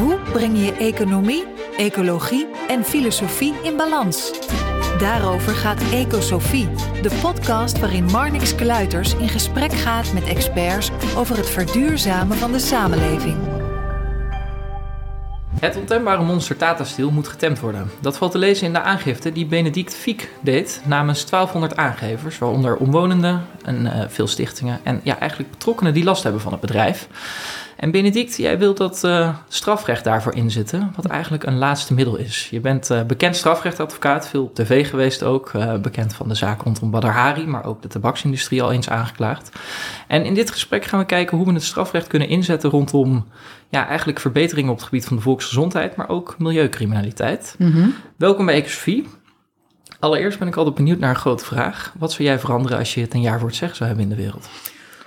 Hoe breng je economie, ecologie en filosofie in balans? Daarover gaat Ecosofie, de podcast waarin Marnix Kluiters in gesprek gaat met experts over het verduurzamen van de samenleving. Het ontembare monster Tata Steel moet getemd worden. Dat valt te lezen in de aangifte die Benedict Fiek deed namens 1200 aangevers, waaronder omwonenden en uh, veel stichtingen en ja, eigenlijk betrokkenen die last hebben van het bedrijf. En Benedict, jij wilt dat uh, strafrecht daarvoor inzetten, wat eigenlijk een laatste middel is. Je bent uh, bekend strafrechtadvocaat, veel op tv geweest ook, uh, bekend van de zaak rondom Badr Hari, maar ook de tabaksindustrie al eens aangeklaagd. En in dit gesprek gaan we kijken hoe we het strafrecht kunnen inzetten rondom ja, eigenlijk verbeteringen op het gebied van de volksgezondheid, maar ook milieucriminaliteit. Mm -hmm. Welkom bij Ecosofie. Allereerst ben ik altijd benieuwd naar een grote vraag. Wat zou jij veranderen als je het een jaar voor het zeggen zou hebben in de wereld?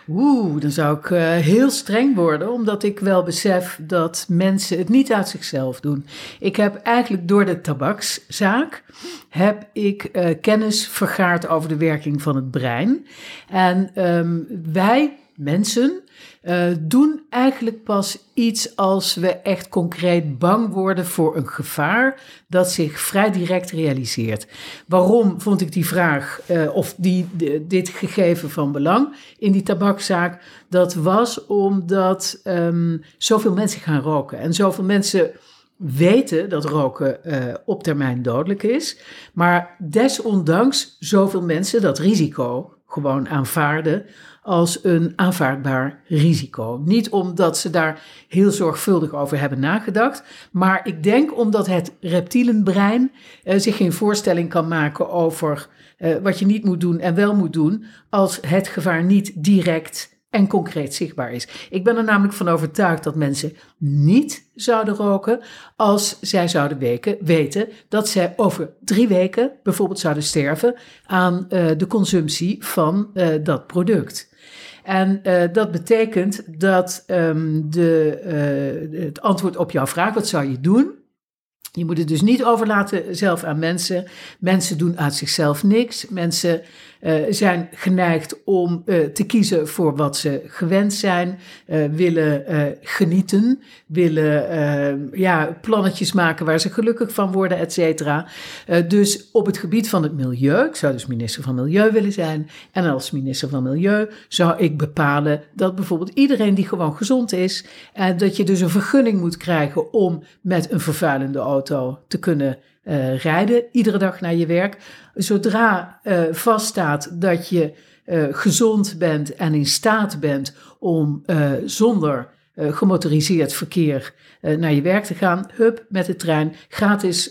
Oeh, dan zou ik uh, heel streng worden, omdat ik wel besef dat mensen het niet uit zichzelf doen. Ik heb eigenlijk door de tabakszaak heb ik uh, kennis vergaard over de werking van het brein. En um, wij mensen uh, doen eigenlijk pas iets als we echt concreet bang worden voor een gevaar dat zich vrij direct realiseert. Waarom vond ik die vraag uh, of die, dit gegeven van belang in die tabakzaak? Dat was omdat um, zoveel mensen gaan roken en zoveel mensen weten dat roken uh, op termijn dodelijk is, maar desondanks zoveel mensen dat risico gewoon aanvaarden als een aanvaardbaar risico. Niet omdat ze daar heel zorgvuldig over hebben nagedacht, maar ik denk omdat het reptielenbrein uh, zich geen voorstelling kan maken over uh, wat je niet moet doen en wel moet doen, als het gevaar niet direct en concreet zichtbaar is. Ik ben er namelijk van overtuigd dat mensen niet zouden roken als zij zouden weken, weten dat zij over drie weken bijvoorbeeld zouden sterven aan uh, de consumptie van uh, dat product. En uh, dat betekent dat um, de, het antwoord op jouw vraag, wat zou je doen? Je moet het dus niet overlaten zelf aan mensen. Mensen doen uit zichzelf niks. Mensen zijn geneigd om uh, te kiezen voor wat ze gewend zijn, uh, willen genieten, willen ja, plannetjes maken waar ze gelukkig van worden, et cetera. dus op het gebied van het milieu, ik zou dus minister van Milieu willen zijn, en als minister van Milieu zou ik bepalen dat bijvoorbeeld iedereen die gewoon gezond is, dat je dus een vergunning moet krijgen om met een vervuilende auto te kunnen uh, rijden, iedere dag naar je werk. Zodra uh, vaststaat dat je uh, gezond bent en in staat bent om zonder gemotoriseerd verkeer naar je werk te gaan, hup, met de trein, gratis,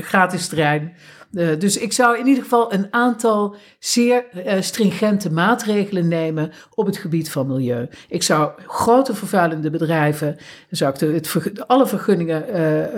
gratis trein. Uh, dus ik zou in ieder geval een aantal zeer uh, stringente maatregelen nemen op het gebied van milieu. Ik zou grote vervuilende bedrijven, zou ik het, alle vergunningen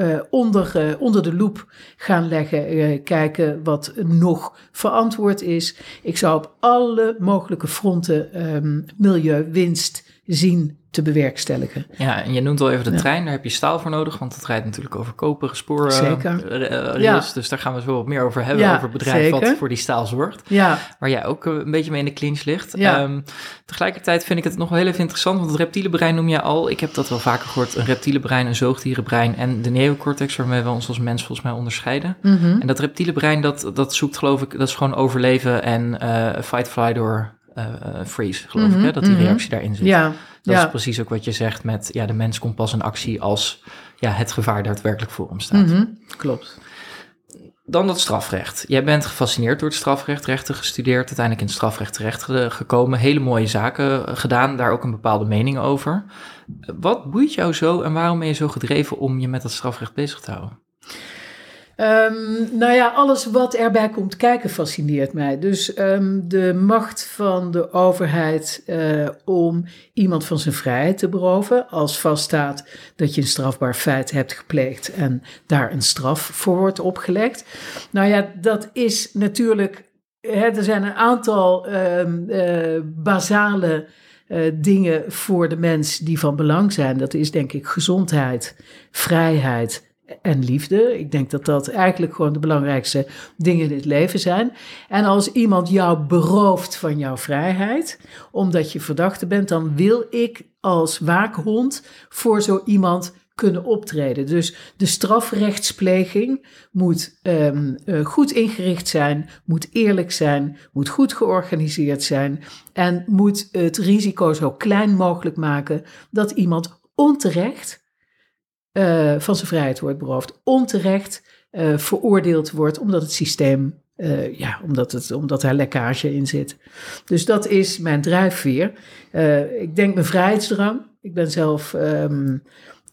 uh, onder, onder de loep gaan leggen, kijken wat nog verantwoord is. Ik zou op alle mogelijke fronten um, milieuwinst zien te bewerkstelligen. Ja, en je noemt al even de ja. trein, daar heb je staal voor nodig, want het rijdt natuurlijk over koperen sporen. Zeker. Uh, ja. Dus daar gaan we zo wat meer over hebben, ja, over het bedrijf zeker. wat voor die staal zorgt. Ja. Waar jij ook een beetje mee in de clinch ligt. Ja. Um, tegelijkertijd vind ik het nog wel heel even interessant, want het reptiele brein noem je al. Ik heb dat wel vaker gehoord, een reptiele brein, een zoogdierenbrein en de neocortex, waarmee we ons als mens volgens mij onderscheiden. Mm -hmm. En dat reptiele brein, dat, dat zoekt geloof ik, dat is gewoon overleven en uh, fight, fly door uh, freeze, geloof mm -hmm. ik, hè, dat die reactie mm -hmm. daarin zit. Ja. Dat ja. is precies ook wat je zegt met, ja, de mens komt pas in actie als ja, het gevaar daadwerkelijk voor hem staat. Mm -hmm. Klopt. Dan dat strafrecht. Jij bent gefascineerd door het strafrecht, rechten gestudeerd, uiteindelijk in het strafrecht terechtgekomen. Hele mooie zaken gedaan, daar ook een bepaalde mening over. Wat boeit jou zo en waarom ben je zo gedreven om je met dat strafrecht bezig te houden? Um, nou ja, alles wat erbij komt kijken fascineert mij. Dus um, de macht van de overheid uh, om iemand van zijn vrijheid te beroven, als vaststaat dat je een strafbaar feit hebt gepleegd en daar een straf voor wordt opgelegd. Nou ja, dat is natuurlijk. Hè, er zijn een aantal um, uh, basale uh, dingen voor de mens die van belang zijn. Dat is denk ik gezondheid, vrijheid en liefde. Ik denk dat dat eigenlijk gewoon de belangrijkste dingen in het leven zijn. En als iemand jou berooft van jouw vrijheid, omdat je verdachte bent, dan wil ik als waakhond voor zo iemand kunnen optreden. Dus de strafrechtspleging moet um, uh, goed ingericht zijn, moet eerlijk zijn, moet goed georganiseerd zijn en moet het risico zo klein mogelijk maken dat iemand onterecht uh, van zijn vrijheid wordt beroofd, onterecht uh, veroordeeld wordt omdat het systeem, uh, ja, omdat, het, omdat daar lekkage in zit. Dus dat is mijn drijfveer. ik denk mijn vrijheidsdrang. Ik ben zelf um,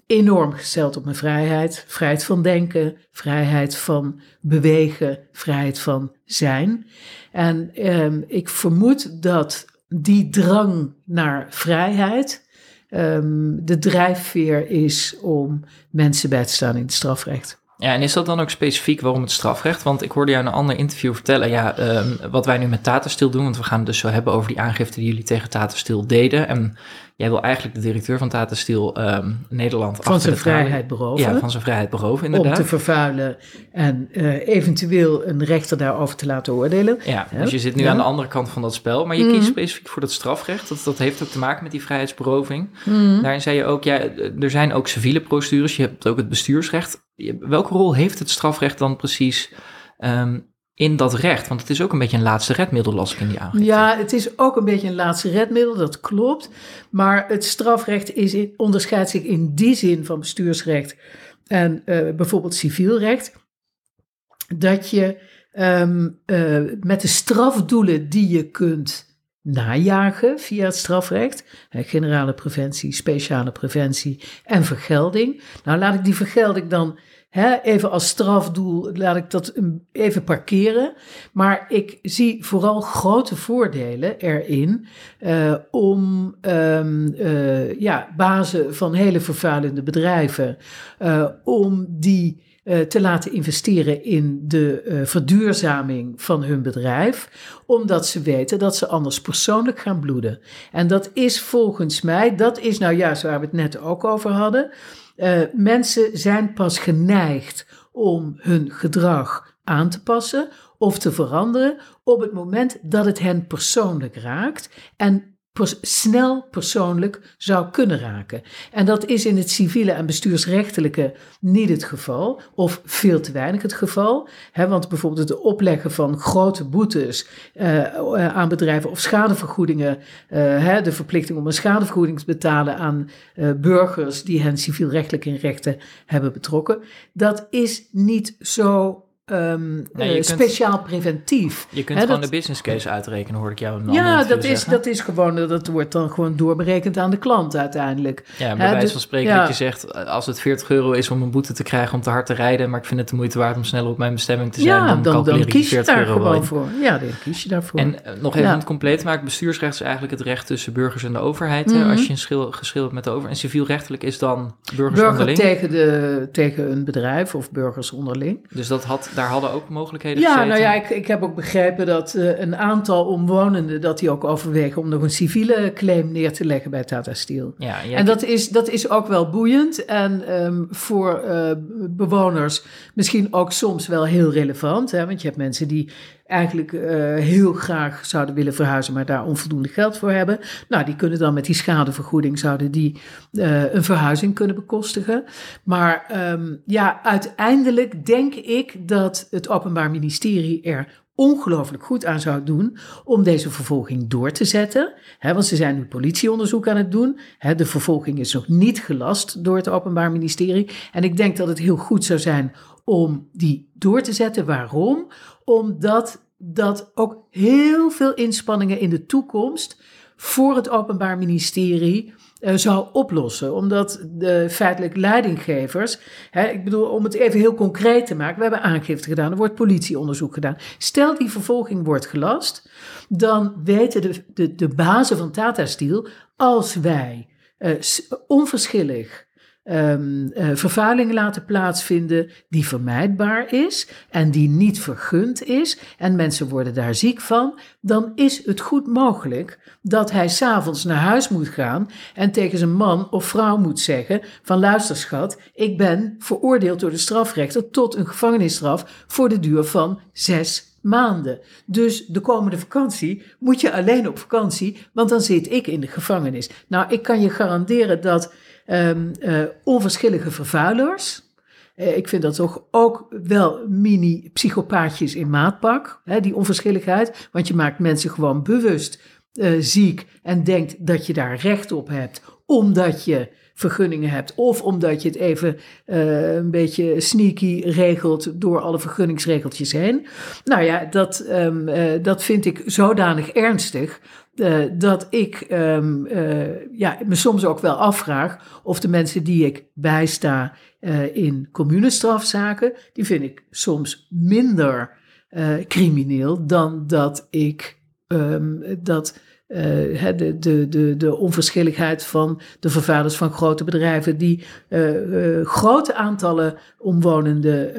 enorm gesteld op mijn vrijheid. Vrijheid van denken, vrijheid van bewegen, vrijheid van zijn. En um, ik vermoed dat die drang naar vrijheid um, de drijfveer is om mensen bij te staan in het strafrecht. Ja, en is dat dan ook specifiek waarom het strafrecht? Want ik hoorde jou in een ander interview vertellen, ja, um, wat wij nu met Tata Steel doen, want we gaan het dus zo hebben over die aangifte die jullie tegen Tata Steel deden. En Jij wil eigenlijk de directeur van Tata Steel um, Nederland van zijn vrijheid beroven. Ja, van zijn vrijheid beroven, inderdaad. Om te vervuilen en uh, eventueel een rechter daarover te laten oordelen. Ja, dus je zit nu ja. aan de andere kant van dat spel. Maar je mm. kiest specifiek voor dat strafrecht. Dat, dat heeft ook te maken met die vrijheidsberoving. Mm. Daarin zei je ook, ja, er zijn ook civiele procedures. Je hebt ook het bestuursrecht. Welke rol heeft het strafrecht dan precies um, in dat recht? Want het is ook een beetje een laatste redmiddel, las ik in die aangifte. Ja, het is ook een beetje een laatste redmiddel, dat klopt. Maar het strafrecht is in, onderscheidt zich in die zin van bestuursrecht en uh, bijvoorbeeld civiel recht, dat je um, uh, met de strafdoelen die je kunt najagen via het strafrecht, generale preventie, speciale preventie en vergelding. Nou, laat ik die vergelding dan even als strafdoel laat ik dat even parkeren. Maar ik zie vooral grote voordelen erin uh, om um, ja, bazen van hele vervuilende bedrijven, uh, om die te laten investeren in de verduurzaming van hun bedrijf, omdat ze weten dat ze anders persoonlijk gaan bloeden. En dat is volgens mij, dat is nou juist waar we het net ook over hadden. Uh, mensen zijn pas geneigd om hun gedrag aan te passen of te veranderen op het moment dat het hen persoonlijk raakt. En snel persoonlijk zou kunnen raken. En dat is in het civiele en bestuursrechtelijke niet het geval, of veel te weinig het geval. Want bijvoorbeeld het opleggen van grote boetes uh, aan bedrijven of schadevergoedingen, uh, de verplichting om een schadevergoeding te betalen aan burgers die hen civielrechtelijk in rechten hebben betrokken, dat is niet zo Um, nee, uh, speciaal preventief. Je kunt gewoon de business case uitrekenen, hoor ik jou. Ja, dat is, dat is gewoon, dat wordt dan gewoon doorberekend aan de klant uiteindelijk. Ja, bij wijze van spreken ja. dat je zegt, als het 40 euro is om een boete te krijgen om te hard te rijden, maar ik vind het de moeite waard om sneller op mijn bestemming te zijn, ja, dan, dan, dan kies je daar gewoon in. voor. Ja, dan kies je daarvoor. En uh, nog even ja. het compleet te maken, bestuursrecht is eigenlijk het recht tussen burgers en de overheid, mm -hmm. als je een schil, geschil hebt met de overheid. En civielrechtelijk is dan burgers Burger onderling. tegen, de, tegen een bedrijf of burgers onderling. Dus dat had, daar hadden ook mogelijkheden ja, gezeten? nou ja, ik, ik heb ook begrepen dat uh, een aantal omwonenden... dat die ook overwegen om nog een civiele claim neer te leggen bij Tata Steel. Ja, en dat is, dat is ook wel boeiend en um, voor uh, bewoners misschien ook soms wel heel relevant. Hè? Want je hebt mensen die eigenlijk uh, heel graag zouden willen verhuizen, maar daar onvoldoende geld voor hebben. Nou, die kunnen dan met die schadevergoeding zouden die uh, een verhuizing kunnen bekostigen. Maar um, ja, uiteindelijk denk ik dat het Openbaar Ministerie er ongelooflijk goed aan zou doen om deze vervolging door te zetten. Want ze zijn nu politieonderzoek aan het doen. De vervolging is nog niet gelast door het Openbaar Ministerie. En ik denk dat het heel goed zou zijn om die door te zetten. Waarom? Omdat dat ook heel veel inspanningen in de toekomst voor het Openbaar Ministerie eh, zou oplossen. Omdat de feitelijk leidinggevers, hè, ik bedoel, om het even heel concreet te maken, we hebben aangifte gedaan, er wordt politieonderzoek gedaan. Stel die vervolging wordt gelast, dan weten de, de, de bazen van Tata Steel, als wij uh, onverschillig um, vervuiling laten plaatsvinden die vermijdbaar is en die niet vergund is en mensen worden daar ziek van, dan is het goed mogelijk dat hij s'avonds naar huis moet gaan en tegen zijn man of vrouw moet zeggen van luister schat, ik ben veroordeeld door de strafrechter tot een gevangenisstraf voor de duur van zes maanden. Dus de komende vakantie moet je alleen op vakantie, want dan zit ik in de gevangenis. Nou, ik kan je garanderen dat um, uh, onverschillige vervuilers. Uh, ik vind dat toch ook wel mini-psychopaatjes in maatpak, hè, die onverschilligheid. Want je maakt mensen gewoon bewust uh, ziek en denkt dat je daar recht op hebt, omdat je vergunningen hebt. Of omdat je het even uh, een beetje sneaky regelt door alle vergunningsregeltjes heen. Nou ja, dat, um, uh, dat vind ik zodanig ernstig uh, dat ik uh, ja, me soms ook wel afvraag of de mensen die ik bijsta in communestrafzaken, die vind ik soms minder crimineel dan dat ik um, dat uh, de, de, de, de onverschilligheid van de vervuilers van grote bedrijven die uh, uh, grote aantallen omwonenden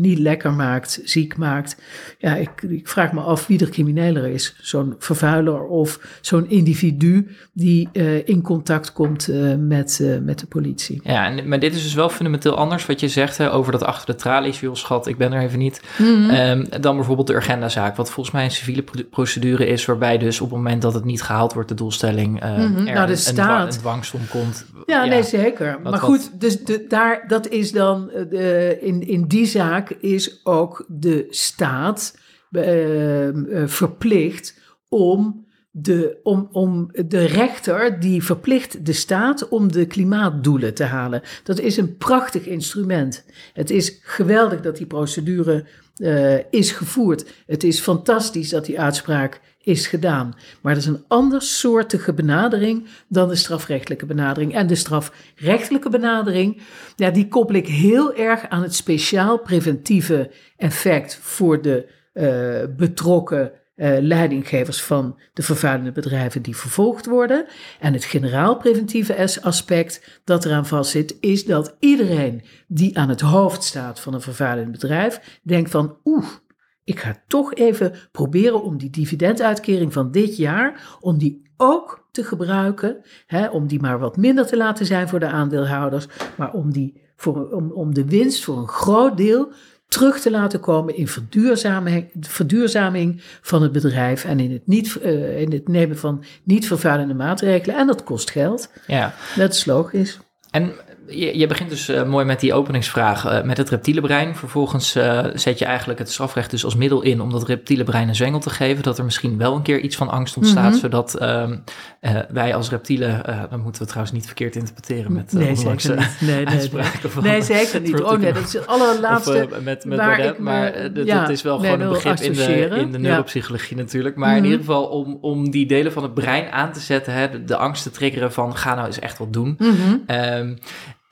niet lekker maakt, ziek maakt. Ja, ik, ik vraag me af wie er crimineler is. Zo'n vervuiler of zo'n individu die in contact komt met, met de politie. Ja, en, maar dit is dus wel fundamenteel anders wat je zegt hè, over dat achter de tralies, joh schat, ik ben er even niet. Mm -hmm. um, dan bijvoorbeeld de agendazaak, wat volgens mij een civiele procedure is, waarbij dus op het moment dat het niet gehaald wordt, de doelstelling, uh, mm -hmm. er nou, de staat. een, dwangsom komt. Ja, ja, nee, zeker. Maar goed, dus de, daar, dat is dan, de, in, in die zaak is ook de staat uh, uh, verplicht om de, om, om de rechter die verplicht de staat om de klimaatdoelen te halen. Dat is een prachtig instrument. Het is geweldig dat die procedure uh, is gevoerd. Het is fantastisch dat die uitspraak is gedaan. Maar dat is een andersoortige benadering dan de strafrechtelijke benadering. En de strafrechtelijke benadering, ja, die koppel ik heel erg aan het speciaal preventieve effect voor de uh, betrokken uh, leidinggevers van de vervuilende bedrijven die vervolgd worden. En het generaal preventieve aspect dat eraan vastzit, is dat iedereen die aan het hoofd staat van een vervuilend bedrijf denkt van oeh, ik ga toch even proberen om die dividenduitkering van dit jaar, om die ook te gebruiken, hè, om die maar wat minder te laten zijn voor de aandeelhouders, maar om, die voor, om, om de winst voor een groot deel terug te laten komen in verduurzaming, verduurzaming van het bedrijf en in het, niet, uh, in het nemen van niet vervuilende maatregelen. En dat kost geld. Ja. Dat is logisch. En je, je begint dus uh, mooi met die openingsvraag uh, met het reptiele brein. Vervolgens uh, zet je eigenlijk het strafrecht dus als middel in om dat reptiele brein een zwengel te geven. Dat er misschien wel een keer iets van angst ontstaat, mm -hmm. zodat ehm, wij als reptielen, dan moeten we trouwens niet verkeerd interpreteren met nee, zeker niet. Nee, nee, nee. nee, zeker niet. Oh nee, dat is het allerlaatste. Of, met met waar ik maar dat, ja, is wel gewoon een begrip in de, in de neuropsychologie ja. natuurlijk. Maar mm -hmm. in ieder geval om, om die delen van het brein aan te zetten, hè, de, de angst te triggeren van ga nou eens echt wat doen. Mm -hmm. um,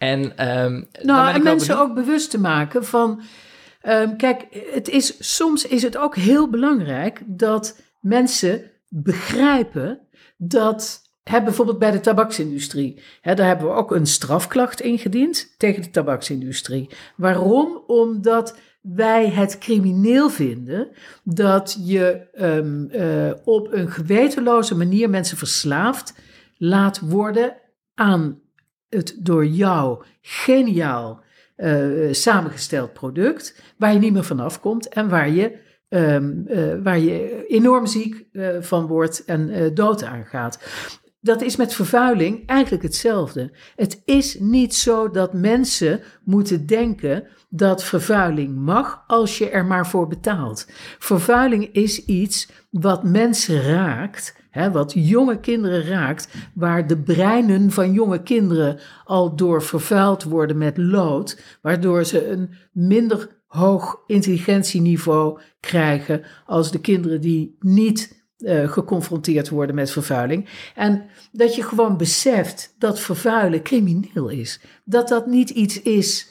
en, um, nou, en mensen ook bewust te maken van. Um, kijk, het is, soms is het ook heel belangrijk dat mensen begrijpen dat. Hè, bijvoorbeeld bij de tabaksindustrie. Hè, daar hebben we ook een strafklacht ingediend tegen de tabaksindustrie. Waarom? Omdat wij het crimineel vinden dat je um, uh, op een gewetenloze manier mensen verslaafd laat worden aan het door jou geniaal uh, samengesteld product, waar je niet meer vanaf komt en waar je, um, uh, waar je enorm ziek uh, van wordt en dood aangaat. Dat is met vervuiling eigenlijk hetzelfde. Het is niet zo dat mensen moeten denken dat vervuiling mag als je er maar voor betaalt. Vervuiling is iets wat mensen raakt hè, wat jonge kinderen raakt, waar de breinen van jonge kinderen al door vervuild worden met lood, waardoor ze een minder hoog intelligentieniveau krijgen als de kinderen die niet eh, geconfronteerd worden met vervuiling. En dat je gewoon beseft dat vervuilen crimineel is. Dat dat niet iets is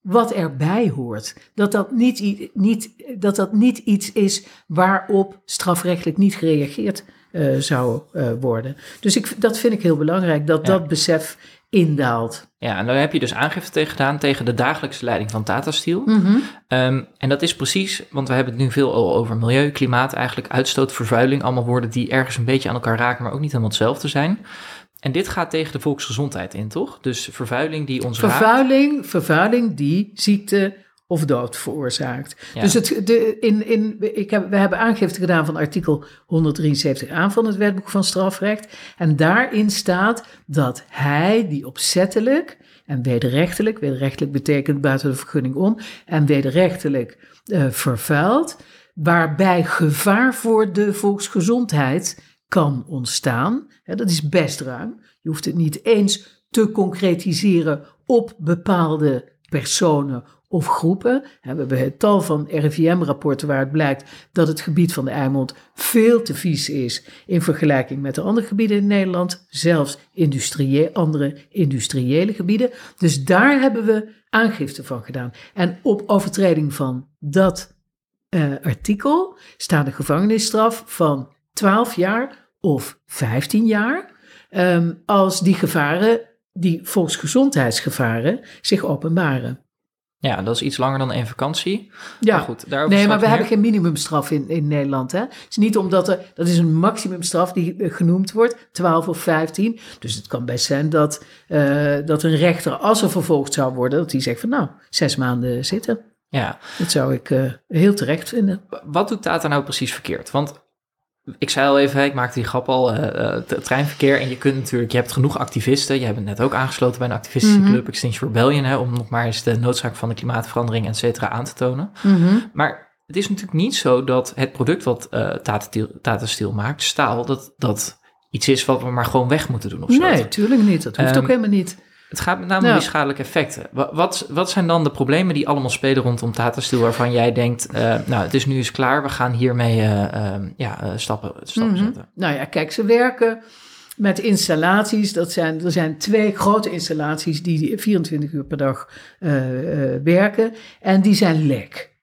wat erbij hoort. Dat dat niet, niet, dat dat niet iets is waarop strafrechtelijk niet gereageerd uh, zou uh, worden. Dus ik, dat vind ik heel belangrijk, dat Ja. dat besef indaalt. Ja, en daar heb je dus aangifte tegen gedaan tegen de dagelijkse leiding van Tata Steel. Mhm. Ehm, en dat is precies, want we hebben het nu veel al over milieu, klimaat, eigenlijk uitstoot, vervuiling. Allemaal woorden die ergens een beetje aan elkaar raken, maar ook niet helemaal hetzelfde zijn. En dit gaat tegen de volksgezondheid in, toch? Dus vervuiling die ons raakt. Vervuiling, vervuiling die ziekte of dood veroorzaakt. Ja. Dus het, de, in, in, ik heb, we hebben aangifte gedaan van artikel 173a van het wetboek van strafrecht. En daarin staat dat hij die opzettelijk en wederrechtelijk, wederrechtelijk betekent buiten de vergunning om, en wederrechtelijk eh, vervuilt, waarbij gevaar voor de volksgezondheid kan ontstaan. Hè, dat is best ruim. Je hoeft het niet eens te concretiseren op bepaalde personen of groepen. We hebben het tal van RIVM-rapporten waaruit blijkt dat het gebied van de Eimond veel te vies is in vergelijking met de andere gebieden in Nederland, zelfs industriële, andere industriële gebieden. Dus daar hebben we aangifte van gedaan. En op overtreding van dat eh, artikel staat een gevangenisstraf van 12 jaar of 15 jaar. ehm, als die gevaren, die volksgezondheidsgevaren, zich openbaren. Ja, dat is iets langer dan één vakantie. Ja, Maar goed, daarover nee, maar we meer. hebben geen minimumstraf in, in Nederland. Hè? Het is niet omdat er, dat is een maximumstraf die eh, genoemd wordt, 12 of 15. Dus het kan best zijn dat, eh, dat een rechter, als er vervolgd zou worden, dat die zegt van nou, zes maanden zitten. Ja, Dat zou ik eh, heel terecht vinden. wat doet Tata nou precies verkeerd? Want ik zei al even, ik maakte die grap al, eh, eh, het treinverkeer. En je kunt natuurlijk, je hebt genoeg activisten. Je hebt net ook aangesloten bij een activistische Mhm. club, Extinction Rebellion, hè, om nog maar eens de noodzaak van de klimaatverandering, et cetera, aan te tonen. Maar het is natuurlijk niet zo dat het product wat eh, Tata, Steel, maakt, staal, dat dat iets is wat we maar gewoon weg moeten doen of zo. Nee, tuurlijk niet. Dat hoeft Ehm, ook helemaal niet. Het gaat met name Ja. om die schadelijke effecten. Wa- Wat, wat zijn dan de problemen die allemaal spelen rondom Tata Steel waarvan jij denkt, eh, nou het is nu eens klaar, we gaan hiermee eh, eh, ja, eh, stappen, stappen Mhm. zetten. Nou ja, kijk, ze werken met installaties. Dat zijn, er zijn twee grote installaties die 24 uur per dag werken. En die zijn lek.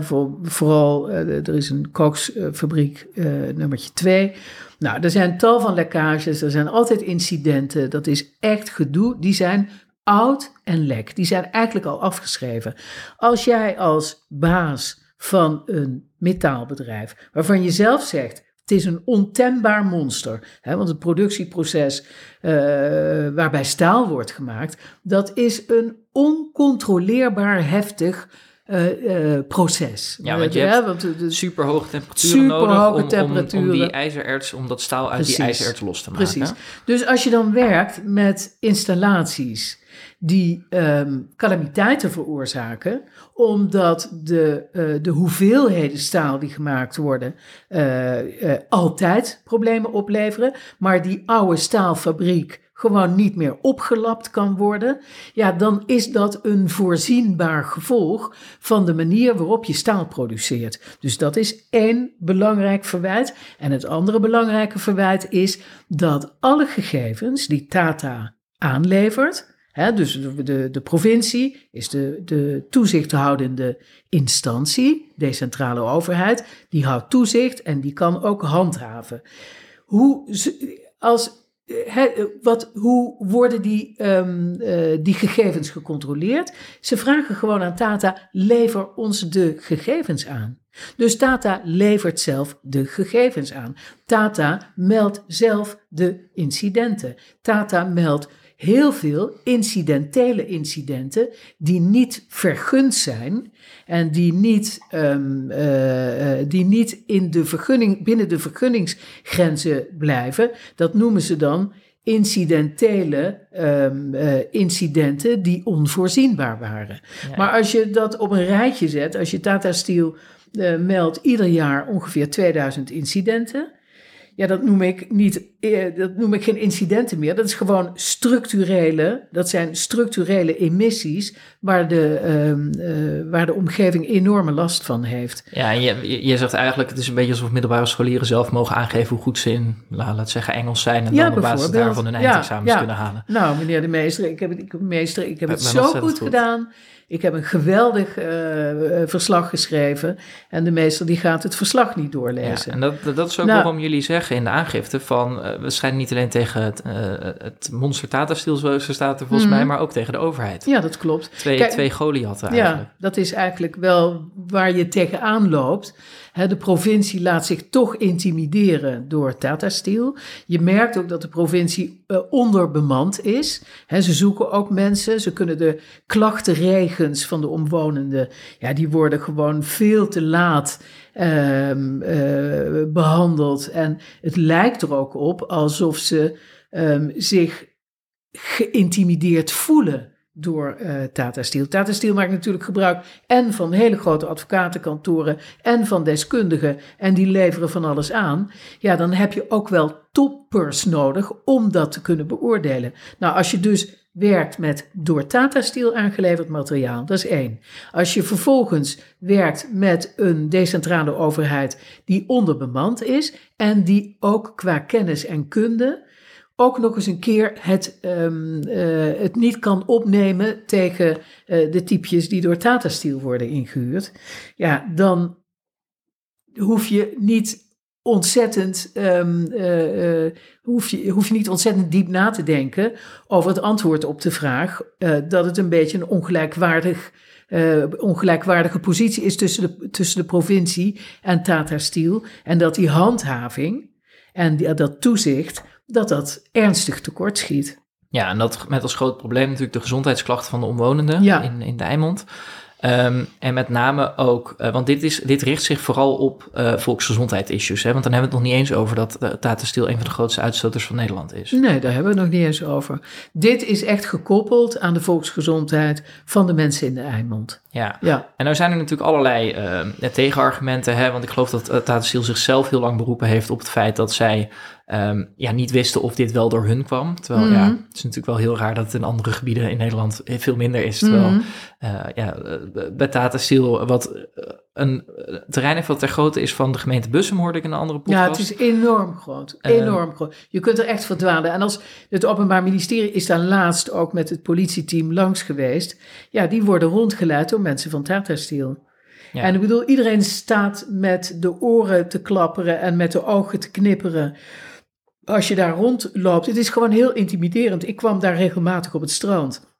Voor, vooral, er is een koksfabriek nummertje 2. Nou, er zijn tal van lekkages, er zijn altijd incidenten. Dat is echt gedoe. Die zijn oud en lek. Die zijn eigenlijk al afgeschreven. Als jij als baas van een metaalbedrijf, waarvan je zelf zegt, het is een ontembaar monster. Hè, want het productieproces eh, waarbij staal wordt gemaakt, dat is een oncontroleerbaar heftig eh, eh, proces. Ja, want je hebt want de- de- Super hoge temperaturen Superhoge nodig om, om, om temperaturen. die ijzererts, om dat staal uit Precies. die ijzererts los te maken. Precies. Dus als je dan werkt met installaties die ehm, calamiteiten veroorzaken, omdat de, eh, de hoeveelheden staal die gemaakt worden altijd problemen opleveren, maar die oude staalfabriek gewoon niet meer opgelapt kan worden, ja, dan is dat een voorzienbaar gevolg van de manier waarop je staal produceert. Dus dat is één belangrijk verwijt. En het andere belangrijke verwijt is dat alle gegevens die Tata aanlevert, hè, dus de, de, de provincie is de, de toezichthoudende instantie, decentrale overheid, die houdt toezicht en die kan ook handhaven. Hoe, als Hè, wat, hoe worden die, ehm, eh, die gegevens gecontroleerd? Ze vragen gewoon aan Tata: lever ons de gegevens aan. Dus Tata levert zelf de gegevens aan. Tata meldt zelf de incidenten. Tata meldt heel veel incidentele incidenten die niet vergund zijn en die niet, ehm, eh, eh, die niet in de vergunning, binnen de vergunningsgrenzen blijven. Dat noemen ze dan incidentele ehm, eh, incidenten die onvoorzienbaar waren. Ja. Maar als je dat op een rijtje zet, als je Tata Steel meldt ieder jaar ongeveer 2000 incidenten. Ja, dat noem ik niet, eh, dat noem ik geen incidenten meer. Dat is gewoon structurele, dat zijn structurele emissies waar de, ehm, eh, waar de omgeving enorme last van heeft. Ja, en je, je zegt eigenlijk, het is een beetje alsof middelbare scholieren zelf mogen aangeven hoe goed ze in, we zeggen, Engels zijn. En Ja, dan op basis daarvan hun eindexamens ja. kunnen halen. Nou, meneer de meester, ik heb het, ik, meester, ik heb het zo goed. gedaan. Ik heb een geweldig eh, eh, verslag geschreven. En de meester die gaat het verslag niet Ja, doorlezen. en dat, dat is ook Nou. waarom jullie zeggen in de aangifte van... eh, we schijnen niet alleen tegen het, eh, het monster Tata Steel, zoals er staat er volgens Mhm. mij... maar ook tegen de overheid. Ja, dat klopt. Twee, Kijk, twee Goliatten eigenlijk. Ja, dat is eigenlijk wel waar je tegenaan loopt. De provincie laat zich toch intimideren door Tata Steel. Je merkt ook dat de provincie eh, onderbemand is. Ze zoeken ook mensen. Ze kunnen de klachtenregens van de omwonenden, ja, die worden gewoon veel te laat ehm, eh, behandeld. En het lijkt er ook op alsof ze ehm, zich geïntimideerd voelen door eh, Tata Steel. Tata Steel maakt natuurlijk gebruik en van hele grote advocatenkantoren en van deskundigen en die leveren van alles aan. Ja, dan heb je ook wel toppers nodig om dat te kunnen beoordelen. Nou, als je dus werkt met door Tata Steel aangeleverd materiaal, dat is één. Als je vervolgens werkt met een decentrale overheid die onderbemand is en die ook qua kennis en kunde ook nog eens een keer het, ehm, eh, het niet kan opnemen tegen eh, de typjes die door Tata Steel worden ingehuurd, ja, dan hoef je niet ontzettend, ehm, eh, hoef, je, hoef je niet ontzettend diep na te denken over het antwoord op de vraag dat het een beetje een ongelijkwaardig, ongelijkwaardige positie is tussen de, tussen de provincie en Tata Steel. En dat die handhaving en die, dat toezicht, dat dat ernstig tekortschiet. Ja, en dat met als groot probleem natuurlijk de gezondheidsklachten van de omwonenden Ja. in, in Dijmond. Ehm, en met name ook, eh, want dit, is, dit richt zich vooral op eh volksgezondheid-issues. Hè? Want dan hebben we het nog niet eens over dat uh, Tata Steel een van de grootste uitstoters van Nederland is. Nee, daar hebben we het nog niet eens over. Dit is echt gekoppeld aan de volksgezondheid van de mensen in de Eimond. Ja. Ja. En nou zijn er natuurlijk allerlei uh, tegenargumenten. Hè? Want ik geloof dat uh, Tata Steel zichzelf heel lang beroepen heeft op het feit dat zij um, ja, niet wisten of dit wel door hun kwam. Terwijl Mhm. ja, het is natuurlijk wel heel raar dat het in andere gebieden in Nederland veel minder is. Terwijl Mhm. uh, ja, bij Tata Steel wat een terrein heeft wat ter grootte is van de gemeente Bussum, hoorde ik in een andere podcast. Ja, het is enorm groot. Enorm uh, groot. Je kunt er echt verdwalen. En als het Openbaar Ministerie is daar laatst ook met het politieteam langs geweest. Ja, die worden rondgeleid door mensen van Tata Steel. Ja. En ik bedoel, iedereen staat met de oren te klapperen en met de ogen te knipperen. Als je daar rondloopt, het is gewoon heel intimiderend. Ik kwam daar regelmatig op het strand.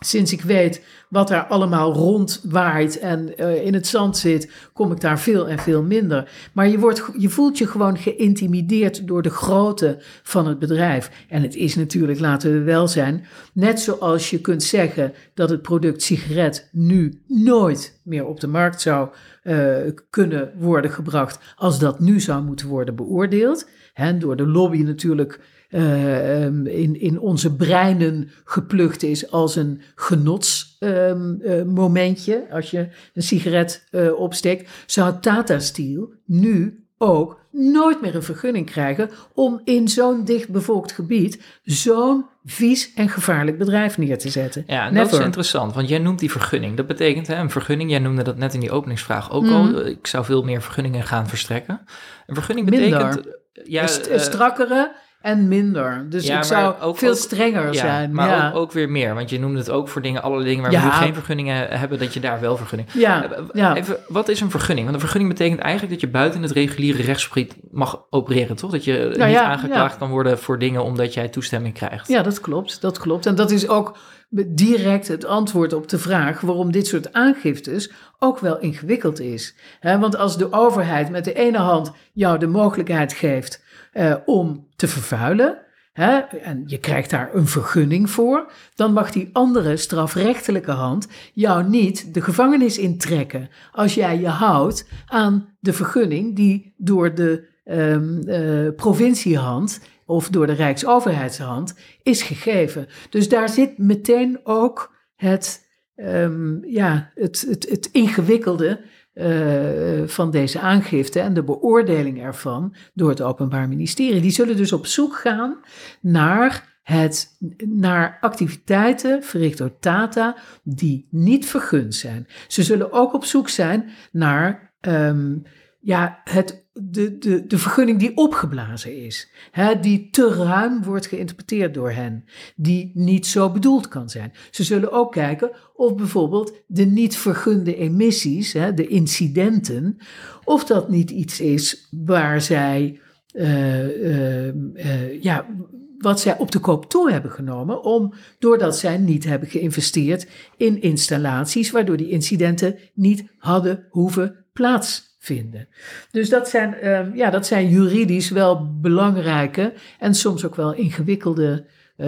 Sinds ik weet wat daar allemaal rondwaait en uh, in het zand zit, kom ik daar veel en veel minder. Maar je, wordt, je voelt je gewoon geïntimideerd door de grootte van het bedrijf. En het is natuurlijk, laten we wel zijn, net zoals je kunt zeggen dat het product sigaret nu nooit meer op de markt zou uh, kunnen worden gebracht, als dat nu zou moeten worden beoordeeld. Hè, door de lobby natuurlijk uh, um, in, in onze breinen geplukt is als een genotsmomentje. Um, uh, als je een sigaret opsteekt, zou Tata Steel nu ook nooit meer een vergunning krijgen om in zo'n dichtbevolkt gebied zo'n vies en gevaarlijk bedrijf neer te zetten. Ja, en dat is interessant, want jij noemt die vergunning. Dat betekent, hè, een vergunning, jij noemde dat net in die openingsvraag ook Mhm. al, ik zou veel meer vergunningen gaan verstrekken. Een vergunning betekent... Minder. Ja, St- eh, strakkere en minder. Dus ja, ik zou ook- veel ook- strenger ja, zijn. Maar ja. ook, ook weer meer, want je noemde het ook voor dingen, alle dingen waar we nu geen vergunningen hebben, dat je daar wel vergunning... ja, Eh, ja. Even, wat is een vergunning? Want een vergunning betekent eigenlijk dat je buiten het reguliere rechtsgebied mag opereren, toch? Dat je Nou niet aangeklaagd kan worden voor dingen omdat jij toestemming krijgt. Ja, dat klopt, dat klopt. En dat is ook direct het antwoord op de vraag waarom dit soort aangiftes ook wel ingewikkeld is. Want als de overheid met de ene hand jou de mogelijkheid geeft eh, om te vervuilen, en je krijgt daar een vergunning voor, dan mag die andere strafrechtelijke hand jou niet de gevangenis intrekken als jij je houdt aan de vergunning die door de ehm, eh, provinciehand of door de Rijksoverheidshand is gegeven. Dus daar zit meteen ook het, ehm, ja, het, het, het ingewikkelde eh, van deze aangifte en de beoordeling ervan door het Openbaar Ministerie. Die zullen dus op zoek gaan naar, het, naar activiteiten verricht door Tata die niet vergund zijn. Ze zullen ook op zoek zijn naar ehm, ja, het de, de, de vergunning die opgeblazen is, hè, die te ruim wordt geïnterpreteerd door hen, die niet zo bedoeld kan zijn. Ze zullen ook kijken of bijvoorbeeld de niet vergunde emissies, hè, de incidenten, of dat niet iets is waar zij, uh, uh, uh, ja, wat zij op de koop toe hebben genomen, om, doordat zij niet hebben geïnvesteerd in installaties, waardoor die incidenten niet hadden hoeven plaatsvinden vinden. Dus dat zijn, uh, ja, dat zijn juridisch wel belangrijke en soms ook wel ingewikkelde uh,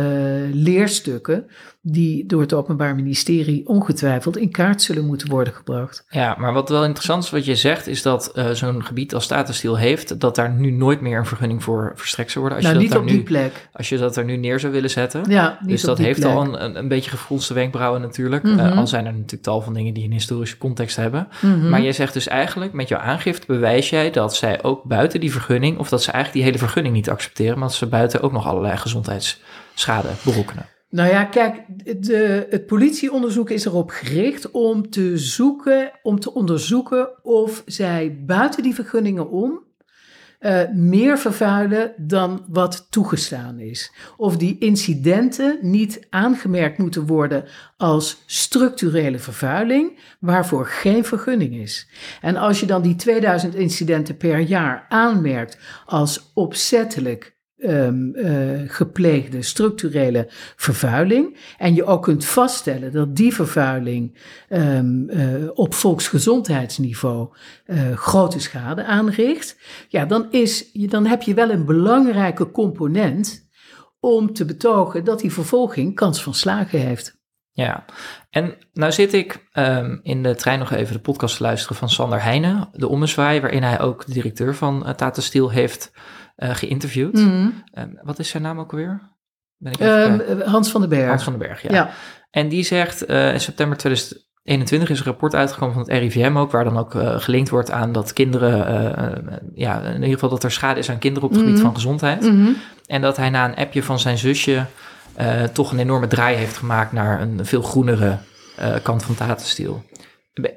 leerstukken die door het Openbaar Ministerie ongetwijfeld in kaart zullen moeten worden gebracht. Ja, maar wat wel interessant is wat je zegt, is dat uh, zo'n gebied als Statenstiel heeft, dat daar nu nooit meer een vergunning voor verstrekt zou worden. Als nou, je niet dat op nu, die plek. Als je dat er nu neer zou willen zetten. Ja, niet dus dat heeft plek. al een, een beetje gefronste wenkbrauwen natuurlijk. Mm -hmm. uh, al zijn er natuurlijk tal van dingen die een historische context hebben. Mm -hmm. Maar jij zegt dus eigenlijk, met jouw aangifte bewijs jij dat zij ook buiten die vergunning, of dat ze eigenlijk die hele vergunning niet accepteren, maar dat ze buiten ook nog allerlei gezondheidsschade berokkenen. Nou ja, kijk, de, het politieonderzoek is erop gericht om te zoeken, om te onderzoeken of zij buiten die vergunningen om uh, meer vervuilen dan wat toegestaan is. Of die incidenten niet aangemerkt moeten worden als structurele vervuiling, waarvoor geen vergunning is. En als je dan die 2000 incidenten per jaar aanmerkt als opzettelijk Um, uh, gepleegde structurele vervuiling. En je ook kunt vaststellen dat die vervuiling um, uh, op volksgezondheidsniveau uh, grote schade aanricht. Ja, dan, is, dan heb je wel een belangrijke component om te betogen dat die vervolging kans van slagen heeft. Ja, en nou zit ik um, in de trein nog even de podcast te luisteren van Sander Heijnen, de Ommezwaai, waarin hij ook de directeur van uh, Tata Steel heeft uh, geïnterviewd. Mhm. Mm. Um, wat is zijn naam ook alweer? Ben ik um, Hans van den Berg. Hans van den Berg, ja. ja. En die zegt uh, in september 2021 is een rapport uitgekomen van het RIVM ook, waar dan ook uh, gelinkt wordt aan dat kinderen, ja, in ieder geval dat er schade is aan kinderen op het Mhm. gebied van gezondheid. Mm -hmm. En dat hij na een appje van zijn zusje toch een enorme draai heeft gemaakt naar een veel groenere kant van Tata Steel.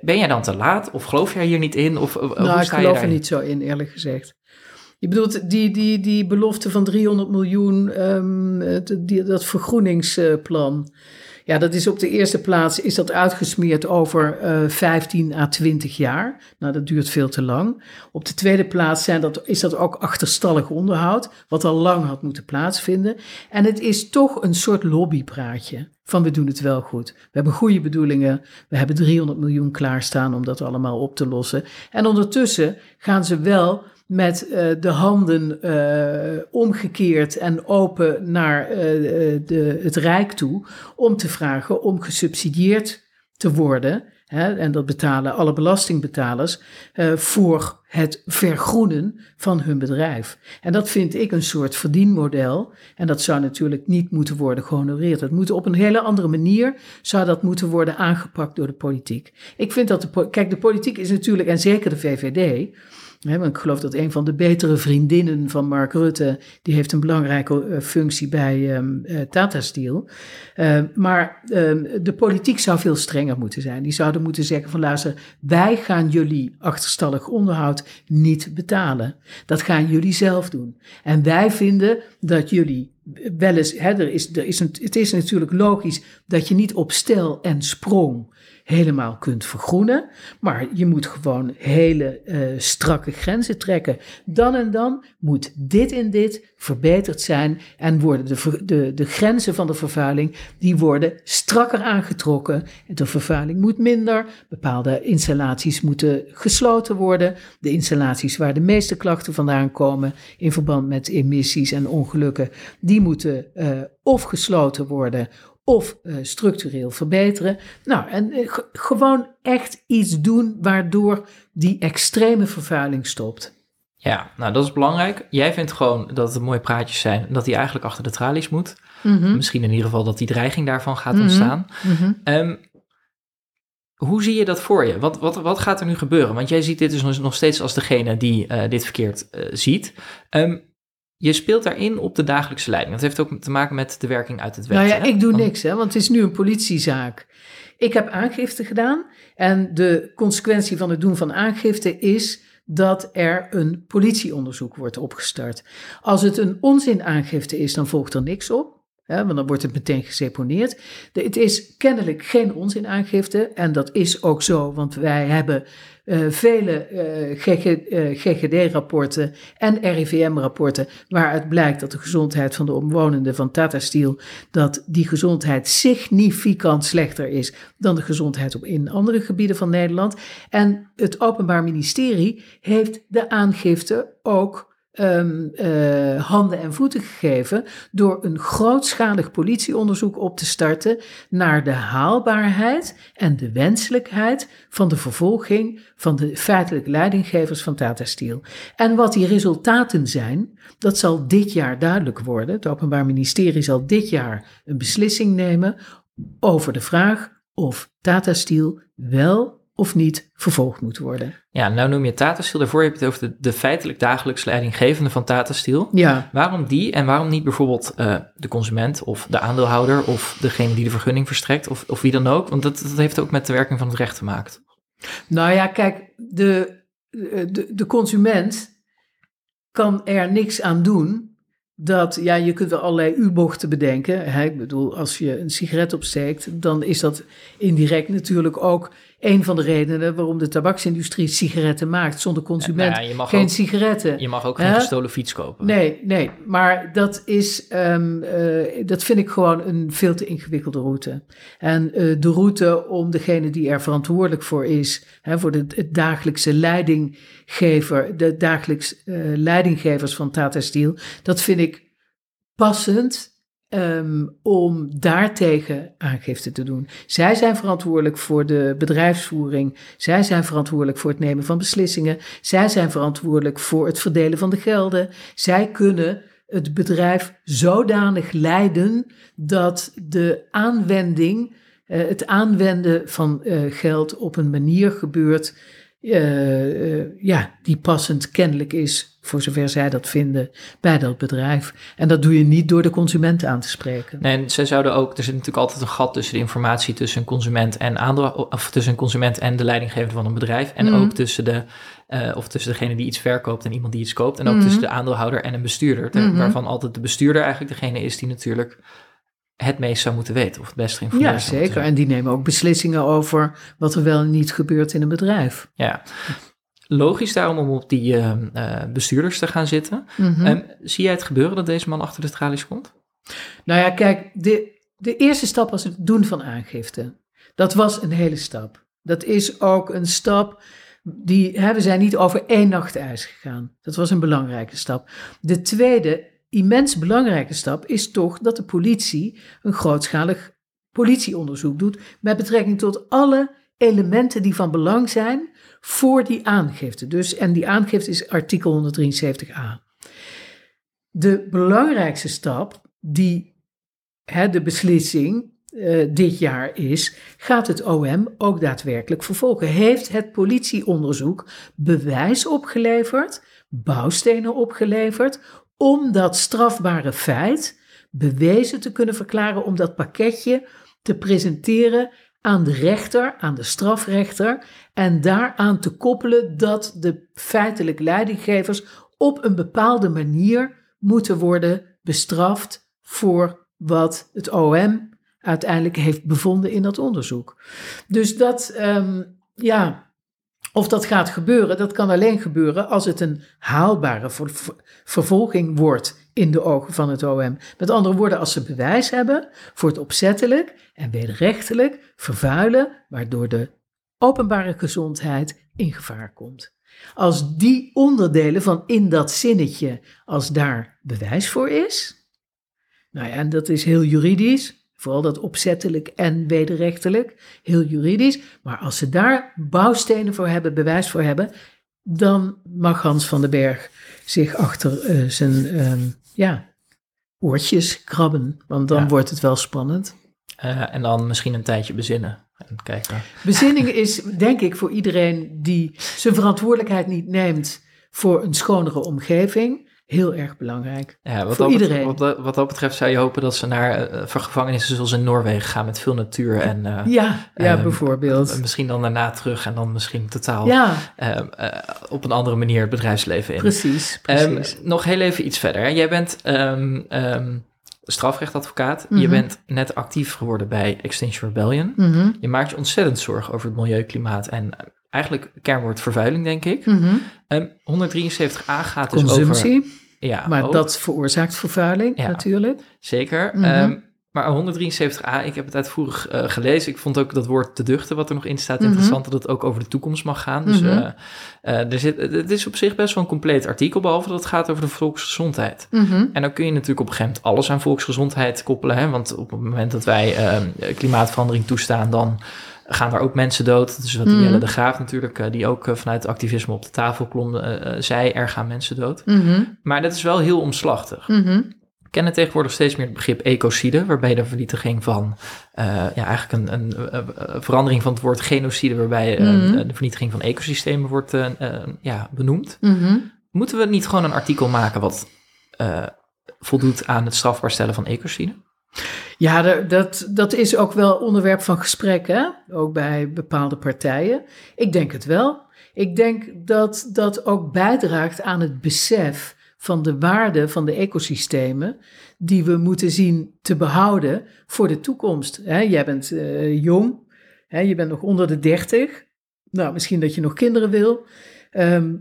Ben jij dan te laat of geloof jij hier niet in? Of, nou, hoe ik je geloof er niet zo in, eerlijk gezegd. Je bedoelt die, die, die belofte van 300 miljoen, um, die, dat vergroeningsplan. Ja, dat is op de eerste plaats is dat uitgesmeerd over uh, 15 à 20 jaar. Nou, dat duurt veel te lang. Op de tweede plaats zijn dat, is dat ook achterstallig onderhoud, wat al lang had moeten plaatsvinden. En het is toch een soort lobbypraatje van we doen het wel goed. We hebben goede bedoelingen, we hebben 300 miljoen klaarstaan om dat allemaal op te lossen. En ondertussen gaan ze wel met uh, de handen uh, omgekeerd en open naar uh, de, het Rijk toe, om te vragen om gesubsidieerd te worden. Hè, en dat betalen alle belastingbetalers voor het vergroenen van hun bedrijf. En dat vind ik een soort verdienmodel. En dat zou natuurlijk niet moeten worden gehonoreerd. Het moet op een hele andere manier zou dat moeten worden aangepakt door de politiek. Ik vind dat de kijk, de politiek is natuurlijk en zeker de VVD. Ik geloof dat een van de betere vriendinnen van Mark Rutte, die heeft een belangrijke uh, functie bij um, Tata Steel. Uh, maar de politiek zou veel strenger moeten zijn. Die zouden moeten zeggen van luister, wij gaan jullie achterstallig onderhoud niet betalen. Dat gaan jullie zelf doen. En wij vinden dat jullie wel eens, hè, er is, er is een, het is natuurlijk logisch dat je niet op stel en sprong helemaal kunt vergroenen. Maar je moet gewoon hele uh, strakke grenzen trekken. Dan en dan moet dit en dit verbeterd zijn. En worden de, de, de grenzen van de vervuiling, die worden strakker aangetrokken. De vervuiling moet minder. Bepaalde installaties moeten gesloten worden. De installaties waar de meeste klachten vandaan komen in verband met emissies en ongelukken, die moeten uh, of gesloten worden of uh, structureel verbeteren. Nou, en uh, gewoon echt iets doen waardoor die extreme vervuiling stopt. Ja, nou dat is belangrijk. Jij vindt gewoon dat het mooie praatjes zijn, dat die eigenlijk achter de tralies moet. Mm -hmm. Misschien in ieder geval dat die dreiging daarvan gaat ontstaan. Mm -hmm. um, Hoe zie je dat voor je? Wat, wat, wat gaat er nu gebeuren? Want jij ziet dit dus nog- steeds als degene die eh, dit verkeerd eh, ziet. Ehm, je speelt daarin op de dagelijkse leiding. Dat heeft ook te maken met de werking uit het wet. Nou ja, hè? ik doe niks, hè, want het is nu een politiezaak. Ik heb aangifte gedaan en de consequentie van het doen van aangifte is dat er een politieonderzoek wordt opgestart. Als het een onzinaangifte is, dan volgt er niks op. Hè, want dan wordt het meteen geseponeerd. De- het is kennelijk geen onzinaangifte. En dat is ook zo, want wij hebben vele eh, GG, eh, GGD-rapporten en RIVM-rapporten. waaruit blijkt dat de gezondheid van de omwonenden van Tata Steel. dat die gezondheid significant slechter is dan de gezondheid op in andere gebieden van Nederland. En het Openbaar Ministerie heeft de aangifte ook eh, handen en voeten gegeven door een grootschalig politieonderzoek op te starten naar de haalbaarheid en de wenselijkheid van de vervolging van de feitelijke leidinggevers van Tata Steel. En wat die resultaten zijn, dat zal dit jaar duidelijk worden. Het Openbaar Ministerie zal dit jaar een beslissing nemen over de vraag of Tata Steel wel of niet vervolgd moet worden. Ja, nou noem je Tata Steel. Daarvoor heb je het over de, de feitelijk dagelijks leidinggevende van Tata Steel. Ja, Waarom die en waarom niet bijvoorbeeld eh, de consument of de aandeelhouder of degene die de vergunning verstrekt of, of wie dan ook? Want dat, dat heeft ook met de werking van het recht te maken. Nou ja, kijk, de, de, de consument kan er niks aan doen dat, ja, je kunt wel allerlei U-bochten bedenken. Hè? Ik bedoel, als je een sigaret opsteekt, dan is dat indirect natuurlijk ook een van de redenen waarom de tabaksindustrie sigaretten maakt. Zonder consument Nou ja, je mag geen ook- sigaretten. Je mag ook geen gestolen fiets kopen. Nee, nee, maar dat is, ehm, eh, dat vind ik gewoon een veel te ingewikkelde route. En eh, de route om degene die er verantwoordelijk voor is, hè, voor de, het dagelijkse leidinggever, de dagelijks eh, leidinggevers van Tata Steel, dat vind ik passend ehm, om daartegen aangifte te doen. Zij zijn verantwoordelijk voor de bedrijfsvoering. Zij zijn verantwoordelijk voor het nemen van beslissingen. Zij zijn verantwoordelijk voor het verdelen van de gelden. Zij kunnen het bedrijf zodanig leiden dat de aanwending, eh, het aanwenden van eh, geld op een manier gebeurt eh, eh, ja, die passend kennelijk is, voor zover zij dat vinden, bij dat bedrijf. En dat doe je niet door de consument aan te spreken. Nee, en zij zouden ook, er zit natuurlijk altijd een gat tussen de informatie tussen een consument en aandeel, of tussen een consument en de leidinggever van een bedrijf. En Mhm. ook tussen de, eh, of tussen degene die iets verkoopt en iemand die iets koopt. En ook Mhm. tussen de aandeelhouder en een bestuurder. ter- Mhm. Waarvan altijd de bestuurder eigenlijk degene is die natuurlijk het meest zou moeten weten. Of het best geïnformeerd Ja, zeker. En die nemen ook beslissingen over wat er wel en niet gebeurt in een bedrijf. Ja. Logisch daarom om op die eh, eh, bestuurders te gaan zitten. Mhm. En zie jij het gebeuren dat deze man achter de tralies komt? Nou ja, kijk, de, de eerste stap was het doen van aangifte. Dat was een hele stap. Dat is ook een stap die, hè, we zijn niet over één nacht ijs gegaan. Dat was een belangrijke stap. De tweede, immens belangrijke stap is toch dat de politie een grootschalig politieonderzoek doet met betrekking tot alle elementen die van belang zijn voor die aangifte. Dus, en die aangifte is artikel 173a. De belangrijkste stap die hè, de beslissing eh, dit jaar is, gaat het OM ook daadwerkelijk vervolgen? Heeft het politieonderzoek bewijs opgeleverd, bouwstenen opgeleverd, om dat strafbare feit bewezen te kunnen verklaren, om dat pakketje te presenteren aan de rechter, aan de strafrechter, en daaraan te koppelen dat de feitelijk leidinggevers op een bepaalde manier moeten worden bestraft voor wat het OM uiteindelijk heeft bevonden in dat onderzoek. Dus dat, ehm, ja, of dat gaat gebeuren, dat kan alleen gebeuren als het een haalbare ver- ver- vervolging wordt in de ogen van het OM. Met andere woorden, als ze bewijs hebben voor het opzettelijk en wederrechtelijk vervuilen, waardoor de openbare gezondheid in gevaar komt. Als die onderdelen van in dat zinnetje, als daar bewijs voor is, nou ja, en dat is heel juridisch, vooral dat opzettelijk en wederrechtelijk, heel juridisch, maar als ze daar bouwstenen voor hebben, bewijs voor hebben, dan mag Hans van den Berg zich achter eh, zijn ehm, ja, oortjes krabben, want dan Ja. wordt het wel spannend. Eh, en dan misschien een tijdje bezinnen En kijken. Bezinning is, denk ik, voor iedereen die zijn verantwoordelijkheid niet neemt voor een schonere omgeving, heel erg belangrijk. Ja, wat, Voor dat iedereen. betreft, wat, dat- wat dat betreft zou je hopen dat ze naar eh, gevangenissen zoals in Noorwegen gaan met veel natuur en eh, Ja, ja Ehm, bijvoorbeeld. misschien dan daarna terug en dan misschien totaal Ja, eh, eh, op een andere manier het bedrijfsleven in. precies. Ehm, precies. nog heel even iets verder. hè. Jij bent ehm, ehm, strafrechtadvocaat. Je Mhm. bent net actief geworden bij Extinction Rebellion. Mhm, Je maakt je ontzettend zorgen over het milieu, klimaat en eigenlijk kernwoord vervuiling, denk ik. mhm. Ehm 173a gaat dus over... Ja, maar ook, dat veroorzaakt vervuiling Ja. natuurlijk. Zeker. Mhm. Ehm, maar 173a, ik heb het uitvoerig eh, gelezen. Ik vond ook dat woord te duchten wat er nog in staat interessant, dat het ook over de toekomst mag gaan. Dus Mhm. eh, eh, er zit, het is op zich best wel een compleet artikel, behalve dat het gaat over de volksgezondheid. Mhm. En dan kun je natuurlijk op een gegeven moment alles aan volksgezondheid koppelen. Hè? Want op het moment dat wij ehm, klimaatverandering toestaan, dan gaan er ook mensen dood. Dus wat Mhm. Jelle de Graaf natuurlijk, eh, die ook eh, vanuit het activisme op de tafel klom, eh, zei er gaan mensen dood. Mhm. Maar dat is wel heel omslachtig. Mhm. We kennen tegenwoordig steeds meer het begrip ecocide, waarbij de vernietiging van, ja, eigenlijk een, een, verandering van het woord genocide, waarbij Mhm. de vernietiging van ecosystemen wordt ja, benoemd. Mhm. Moeten we niet gewoon een artikel maken wat voldoet aan het strafbaar stellen van ecocide? Ja, da- dat, dat is ook wel onderwerp van gesprek, hè? ook bij bepaalde partijen. Ik denk het wel. Ik denk dat dat ook bijdraagt aan het besef van de waarde van de ecosystemen die we moeten zien te behouden voor de toekomst. Jij bent eh, jong, hè, je bent nog onder de 30. Nou, misschien dat je nog kinderen wil. Ehm,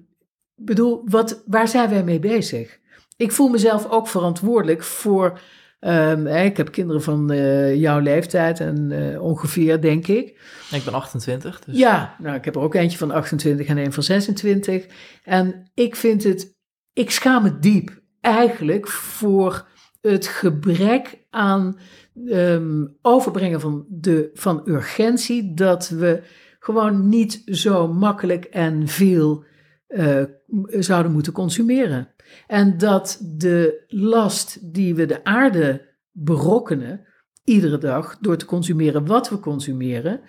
bedoel, wat, waar zijn wij mee bezig? Ik voel mezelf ook verantwoordelijk voor. Ehm, hè, ik heb kinderen van eh, jouw leeftijd en eh, ongeveer, denk ik. Ik ben 28, dus Ja, nou, ik heb er ook eentje van 28 en een van 26. En ik vind het, ik schaam me diep eigenlijk voor het gebrek aan ehm, overbrengen van, de, van urgentie, dat we gewoon niet zo makkelijk en veel eh, zouden moeten consumeren. En dat de last die we de aarde berokkenen, iedere dag, door te consumeren wat we consumeren,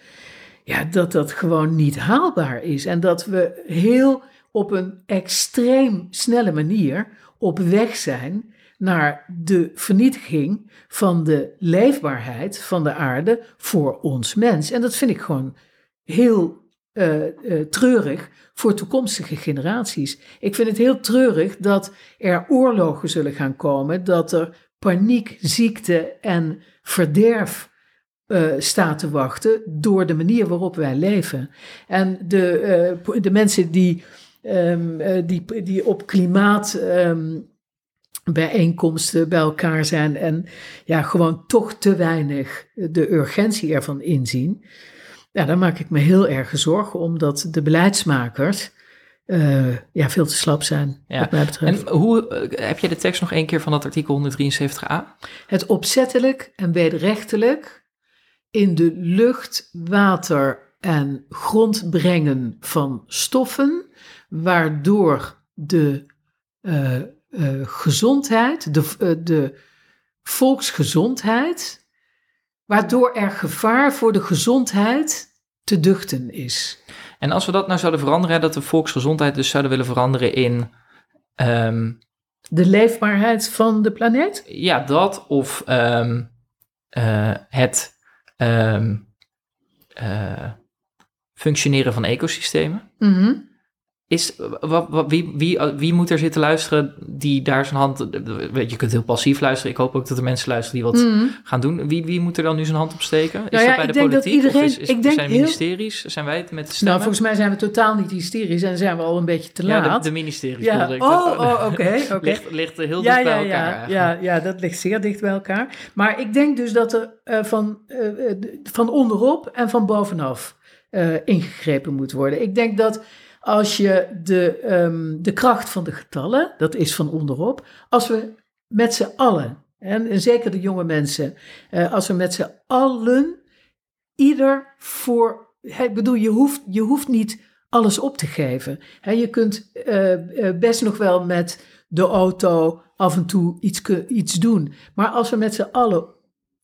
ja, dat dat gewoon niet haalbaar is. En dat we heel op een extreem snelle manier op weg zijn naar de vernietiging van de leefbaarheid van de aarde voor ons mens. En dat vind ik gewoon heel eh, treurig voor toekomstige generaties. Ik vind het heel treurig dat er oorlogen zullen gaan komen, dat er paniek, ziekte en verderf eh, staat te wachten door de manier waarop wij leven. En de, de mensen die, ehm, eh, die, die op klimaat. ehm, bijeenkomsten bij elkaar zijn en ja, gewoon toch te weinig de urgentie ervan inzien. Ja, daar maak ik me heel erg zorgen, omdat de beleidsmakers eh, ja, veel te slap zijn, Ja. wat mij betreft. En hoe, eh, heb je de tekst nog één keer van dat artikel 173a? Het opzettelijk en wederrechtelijk in de lucht, water en grond brengen van stoffen, waardoor de eh, gezondheid, de, de volksgezondheid, waardoor er gevaar voor de gezondheid te duchten is. En als we dat nou zouden veranderen, dat de volksgezondheid dus zouden willen veranderen in... ehm, De leefbaarheid van de planeet? ja, dat of ehm, eh, het ehm, eh, functioneren van ecosystemen. Mhm. Is, wat, wat, wie, wie, wie moet er zitten luisteren die daar zijn hand... Weet, je kunt heel passief luisteren. Ik hoop ook dat er mensen luisteren die wat Mhm. gaan doen. Wie, wie moet er dan nu zijn hand op steken? Is Nou ja, dat bij ik de denk dat politiek? iedereen- of is, is, ik denk zijn heel- ministeries? Zijn wij het met de Nou, stemmen? volgens mij zijn we totaal niet hysterisch en zijn we al een beetje te ja, laat. de, de ministeries. Ja, oh, oh, oké, oké. Ligt, ligt heel ja, dicht bij ja, elkaar ja, ja, ja, dat ligt zeer dicht bij elkaar. Maar ik denk dus dat er eh, van, eh, eh, van onderop en van bovenaf eh, ingegrepen moet worden. Ik denk dat als je de, ehm, de kracht van de getallen, dat is van onderop, als we met z'n allen, en, zeker de jonge mensen, eh, als we met z'n allen ieder voor. Ik bedoel, je hoeft, je hoeft niet alles op te geven. Hè, je kunt eh, eh, best nog wel met de auto af en toe iets, iets doen. Maar als we met z'n allen,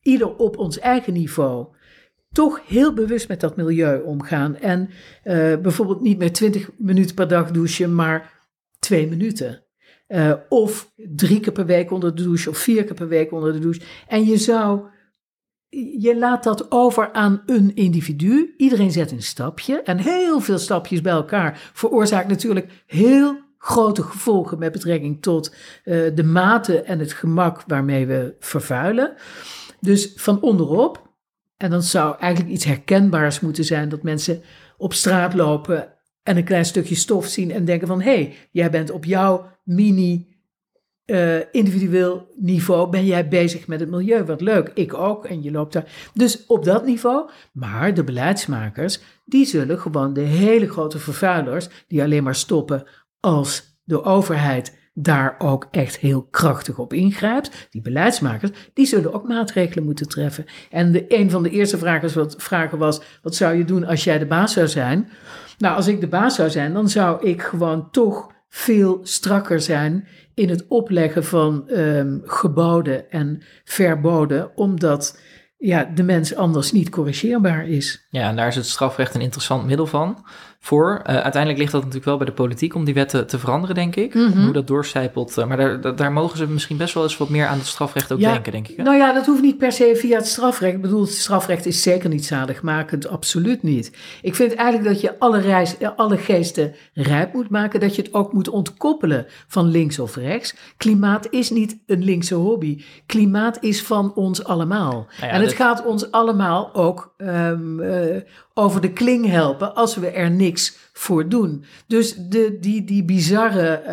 ieder op ons eigen niveau, toch heel bewust met dat milieu omgaan. En eh, bijvoorbeeld niet meer 20 minuten per dag douchen, maar twee minuten. Eh, of drie keer per week onder de douche, of vier keer per week onder de douche. En je zou, je laat dat over aan een individu. Iedereen zet een stapje. En heel veel stapjes bij elkaar veroorzaakt natuurlijk heel grote gevolgen met betrekking tot uh, de mate en het gemak waarmee we vervuilen. Dus van onderop, en dan zou eigenlijk iets herkenbaars moeten zijn dat mensen op straat lopen en een klein stukje stof zien en denken van hé, hey, jij bent op jouw mini uh, individueel niveau ben jij bezig met het milieu. Wat leuk, ik ook. En je loopt daar. Dus op dat niveau. Maar de beleidsmakers, die zullen gewoon de hele grote vervuilers, die alleen maar stoppen als de overheid daar ook echt heel krachtig op ingrijpt. Die beleidsmakers, die zullen ook maatregelen moeten treffen. En de, een van de eerste vragen, wat, vragen was, wat zou je doen als jij de baas zou zijn? Nou, als ik de baas zou zijn, dan zou ik gewoon toch veel strakker zijn in het opleggen van um, geboden en verboden, omdat ja, de mens anders niet corrigeerbaar is. Ja, en daar is het strafrecht een interessant middel van voor. Uh, uiteindelijk ligt dat natuurlijk wel bij de politiek om die wetten te veranderen, denk ik. Mm -hmm. Hoe dat doorcijpelt. Uh, maar daar, daar mogen ze misschien best wel eens wat meer aan het strafrecht ook ja, denken, denk ik. Hè? Nou ja, dat hoeft niet per se via het strafrecht. Ik bedoel, het strafrecht is zeker niet zaligmakend, absoluut niet. Ik vind eigenlijk dat je alle, reis, alle geesten rijp moet maken, dat je het ook moet ontkoppelen van links of rechts. Klimaat is niet een linkse hobby. Klimaat is van ons allemaal. Nou ja, en het gaat ons allemaal ook um, uh, over de kling helpen als we er niks voor doen. Dus de, die, die bizarre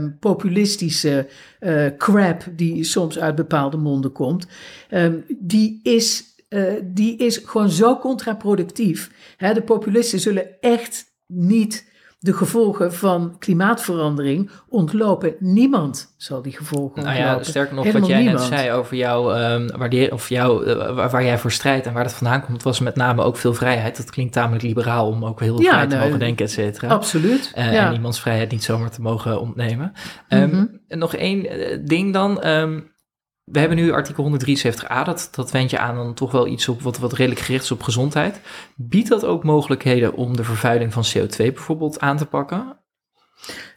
uh, populistische uh, crap die soms uit bepaalde monden komt, um, die is. Uh, die is gewoon zo contraproductief. Hè, de populisten zullen echt niet de gevolgen van klimaatverandering ontlopen. Niemand zal die gevolgen nou ontlopen. Ja, sterker nog, wat jij niemand. net zei over jou, um, waar, die, of jou uh, waar, waar, jij voor strijdt en waar dat vandaan komt, was met name ook veel vrijheid. Dat klinkt tamelijk liberaal om ook heel veel ja, vrij te mogen denken, et cetera. Absoluut. Uh, ja. En iemands vrijheid niet zomaar te mogen ontnemen. Um, mm -hmm. Nog één ding dan. Um, we hebben nu artikel 173a, dat, dat wend je aan dan toch wel iets op wat, wat redelijk gericht is op gezondheid. Biedt dat ook mogelijkheden om de vervuiling van CO2 bijvoorbeeld aan te pakken?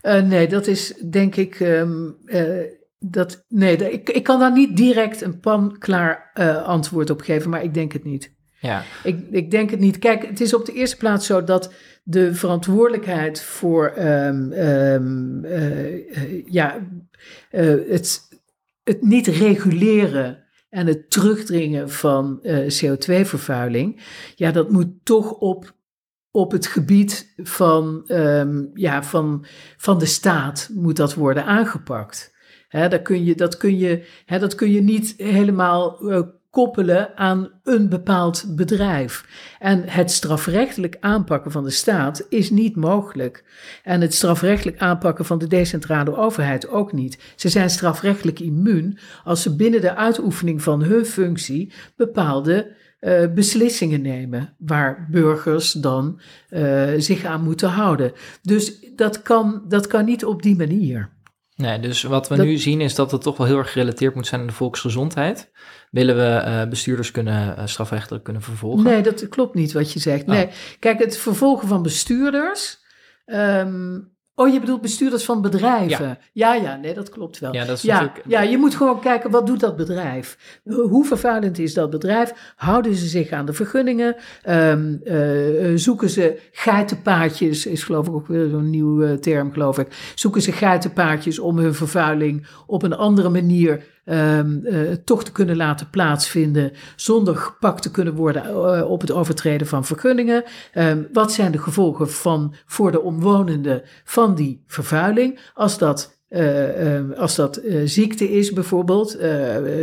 Uh, nee, dat is denk ik. Um, uh, dat, nee, ik, ik kan daar niet direct een pan-klaar uh, antwoord op geven, maar ik denk het niet. Ja. Ik, ik denk het niet. Kijk, het is op de eerste plaats zo dat de verantwoordelijkheid voor um, um, ja, het het niet reguleren en het terugdringen van uh, CO2-vervuiling, ja, dat moet toch op, op het gebied van, um, ja, van, van de staat moet dat worden aangepakt. Hè, dat, kun je, dat, kun je, dat kun je niet helemaal uh, koppelen aan een bepaald bedrijf. En het strafrechtelijk aanpakken van de staat is niet mogelijk. En het strafrechtelijk aanpakken van de decentrale overheid ook niet. Ze zijn strafrechtelijk immuun als ze binnen de uitoefening van hun functie bepaalde uh, beslissingen nemen, waar burgers dan uh, zich aan moeten houden. Dus dat kan, dat kan niet op die manier. Nee, dus wat we dat, nu zien is dat het toch wel heel erg gerelateerd moet zijn aan de volksgezondheid. Willen we uh, bestuurders kunnen uh, strafrechtelijk kunnen vervolgen? Nee, dat klopt niet wat je zegt. Nee, oh. kijk, het vervolgen van bestuurders. Um, Oh, je bedoelt bestuurders van bedrijven? Ja, ja, ja nee, dat klopt wel. Ja, dat is ja, natuurlijk... ja, je moet gewoon kijken, wat doet dat bedrijf? Hoe vervuilend is dat bedrijf? Houden ze zich aan de vergunningen? Um, uh, zoeken ze geitenpaadjes, is geloof ik ook weer zo'n nieuwe uh, term, geloof ik. Zoeken ze geitenpaadjes om hun vervuiling op een andere manier Um, uh, toch te kunnen laten plaatsvinden zonder gepakt te kunnen worden uh, op het overtreden van vergunningen. Um, wat zijn de gevolgen van, voor de omwonenden van die vervuiling? Als dat uh, als dat ziekte is bijvoorbeeld,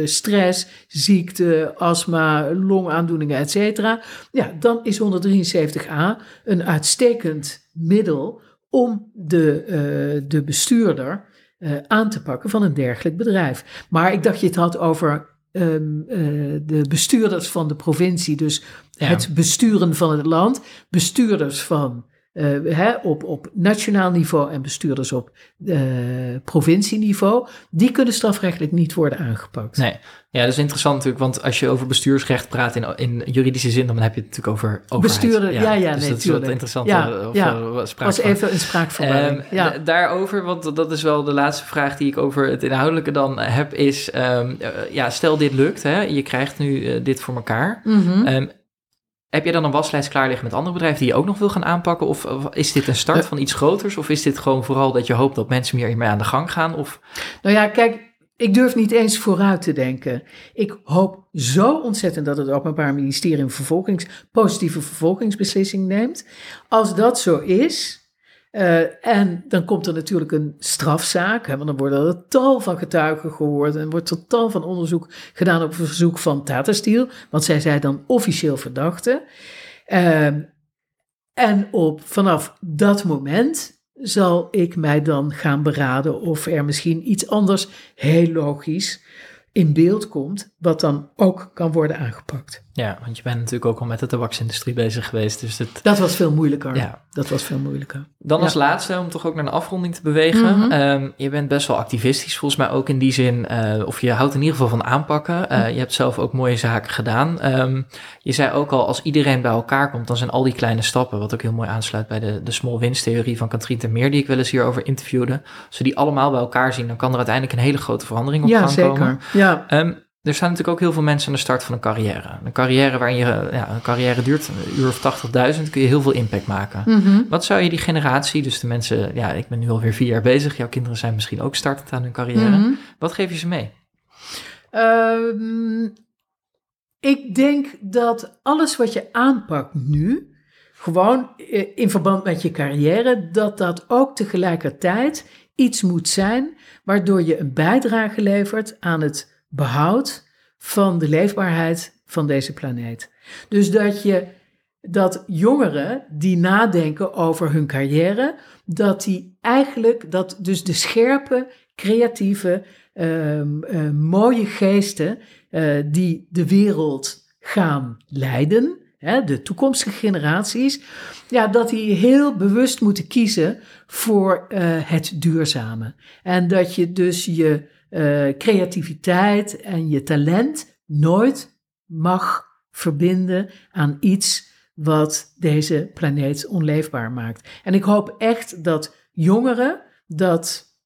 stress, ziekte, astma, longaandoeningen, et cetera, ja, dan is 173a een uitstekend middel om de, de bestuurder uh, aan te pakken van een dergelijk bedrijf. Maar ik dacht je het had over um, uh, de bestuurders van de provincie, dus ja. het besturen van het land, bestuurders van eh, hè, op, op nationaal niveau en bestuurders op provincieniveau, die kunnen strafrechtelijk niet worden aangepakt. Nee, ja, dat is interessant natuurlijk, want als je over bestuursrecht praat in, in juridische zin, dan heb je het natuurlijk over overheid. Bestuurder, ja, ja, dus nee, dat is wat interessant. Ja, uh, of, ja. Uh, was even een spraakverwarring. Um, ja. Daarover, want dat is wel de laatste vraag die ik over het inhoudelijke dan heb, is, um, ja, stel dit lukt, hè, je krijgt nu dit voor elkaar. Mm -hmm. um, heb je dan een waslijst klaar liggen met andere bedrijven die je ook nog wil gaan aanpakken? Of, of is dit een start van iets groters? Of is dit gewoon vooral dat je hoopt dat mensen meer mee aan de gang gaan? Of... Nou ja, kijk, ik durf niet eens vooruit te denken. Ik hoop zo ontzettend dat het Openbaar Ministerie een vervolgings, positieve vervolgingsbeslissing neemt. Als dat zo is, uh, en dan komt er natuurlijk een strafzaak, hè, want dan worden er tal van getuigen gehoord en wordt er tal van onderzoek gedaan op verzoek van Tata Steel, want zij zijn dan officieel verdachte. Uh, en op vanaf dat moment zal ik mij dan gaan beraden of er misschien iets anders heel logisch in beeld komt, wat dan ook kan worden aangepakt. Ja, want je bent natuurlijk ook al met de tabaksindustrie bezig geweest. Dus het... Dat was veel moeilijker. Ja. Dat was veel moeilijker. Dan als laatste, om toch ook naar een afronding te bewegen. Mm -hmm. um, je bent best wel activistisch, volgens mij ook in die zin. Uh, of je houdt in ieder geval van aanpakken. Uh, je hebt zelf ook mooie zaken gedaan. Um, je zei ook al, als iedereen bij elkaar komt, dan zijn al die kleine stappen, wat ook heel mooi aansluit bij de, de small wins theorie van Katrien Termeer, die ik wel eens hierover interviewde. Als we die allemaal bij elkaar zien, dan kan er uiteindelijk een hele grote verandering op ja, gaan zeker. komen. Ja, um, er staan natuurlijk ook heel veel mensen aan de start van een carrière. Een carrière waarin je, ja, een carrière duurt een uur of 80.000, kun je heel veel impact maken. Mm -hmm. Wat zou je die generatie, dus de mensen, ja, ik ben nu alweer vier jaar bezig, jouw kinderen zijn misschien ook startend aan hun carrière. Mm -hmm. Wat geef je ze mee? Um, ik denk dat alles wat je aanpakt nu, gewoon in verband met je carrière, dat dat ook tegelijkertijd iets moet zijn waardoor je een bijdrage levert aan het behoud van de leefbaarheid van deze planeet. Dus dat je dat jongeren die nadenken over hun carrière, dat die eigenlijk, dat dus de scherpe, creatieve, uh, uh, mooie geesten uh, die de wereld gaan leiden, hè, de toekomstige generaties, ja, dat die heel bewust moeten kiezen voor het duurzame. En dat je dus je uh, creativiteit en je talent nooit mag verbinden aan iets wat deze planeet onleefbaar maakt. En ik hoop echt dat jongeren, dat,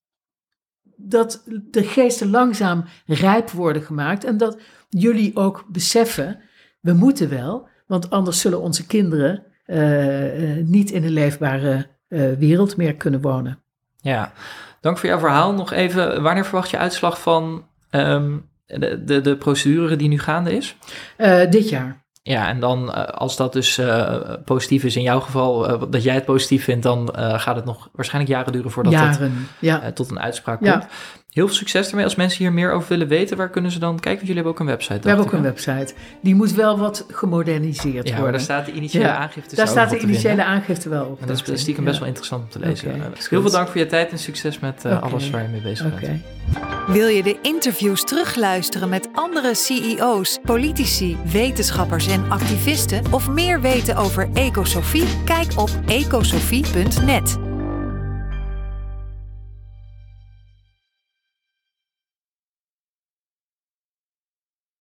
dat de geesten langzaam rijp worden gemaakt en dat jullie ook beseffen, we moeten wel, want anders zullen onze kinderen uh, niet in een leefbare wereld meer kunnen wonen. Ja, Dank voor jouw verhaal. Nog even, wanneer verwacht je uitslag van um, de, de, de, procedure die nu gaande is? Uh, dit jaar. Ja, en dan uh, als dat dus uh, positief is in jouw geval, dat jij het positief vindt, dan gaat het nog waarschijnlijk jaren duren voordat jaren, het ja. tot een uitspraak ja. Heel veel succes ermee. Als mensen hier meer over willen weten, waar kunnen ze dan kijken? Want jullie hebben ook een website. We hebben ook een website. Die moet wel wat gemoderniseerd ja, worden. maar daar staat de initiële ja, aangifte Daar staat de initiële aangifte wel op. En dat is stiekem ja. best wel interessant om te lezen. Okay, uh, heel veel dank voor je tijd en succes met uh, okay. alles waar je mee bezig bent. Okay. Wil je de interviews terugluisteren met andere CEO's, politici, wetenschappers en activisten of meer weten over Ecosofie? Kijk op ecosofie.net.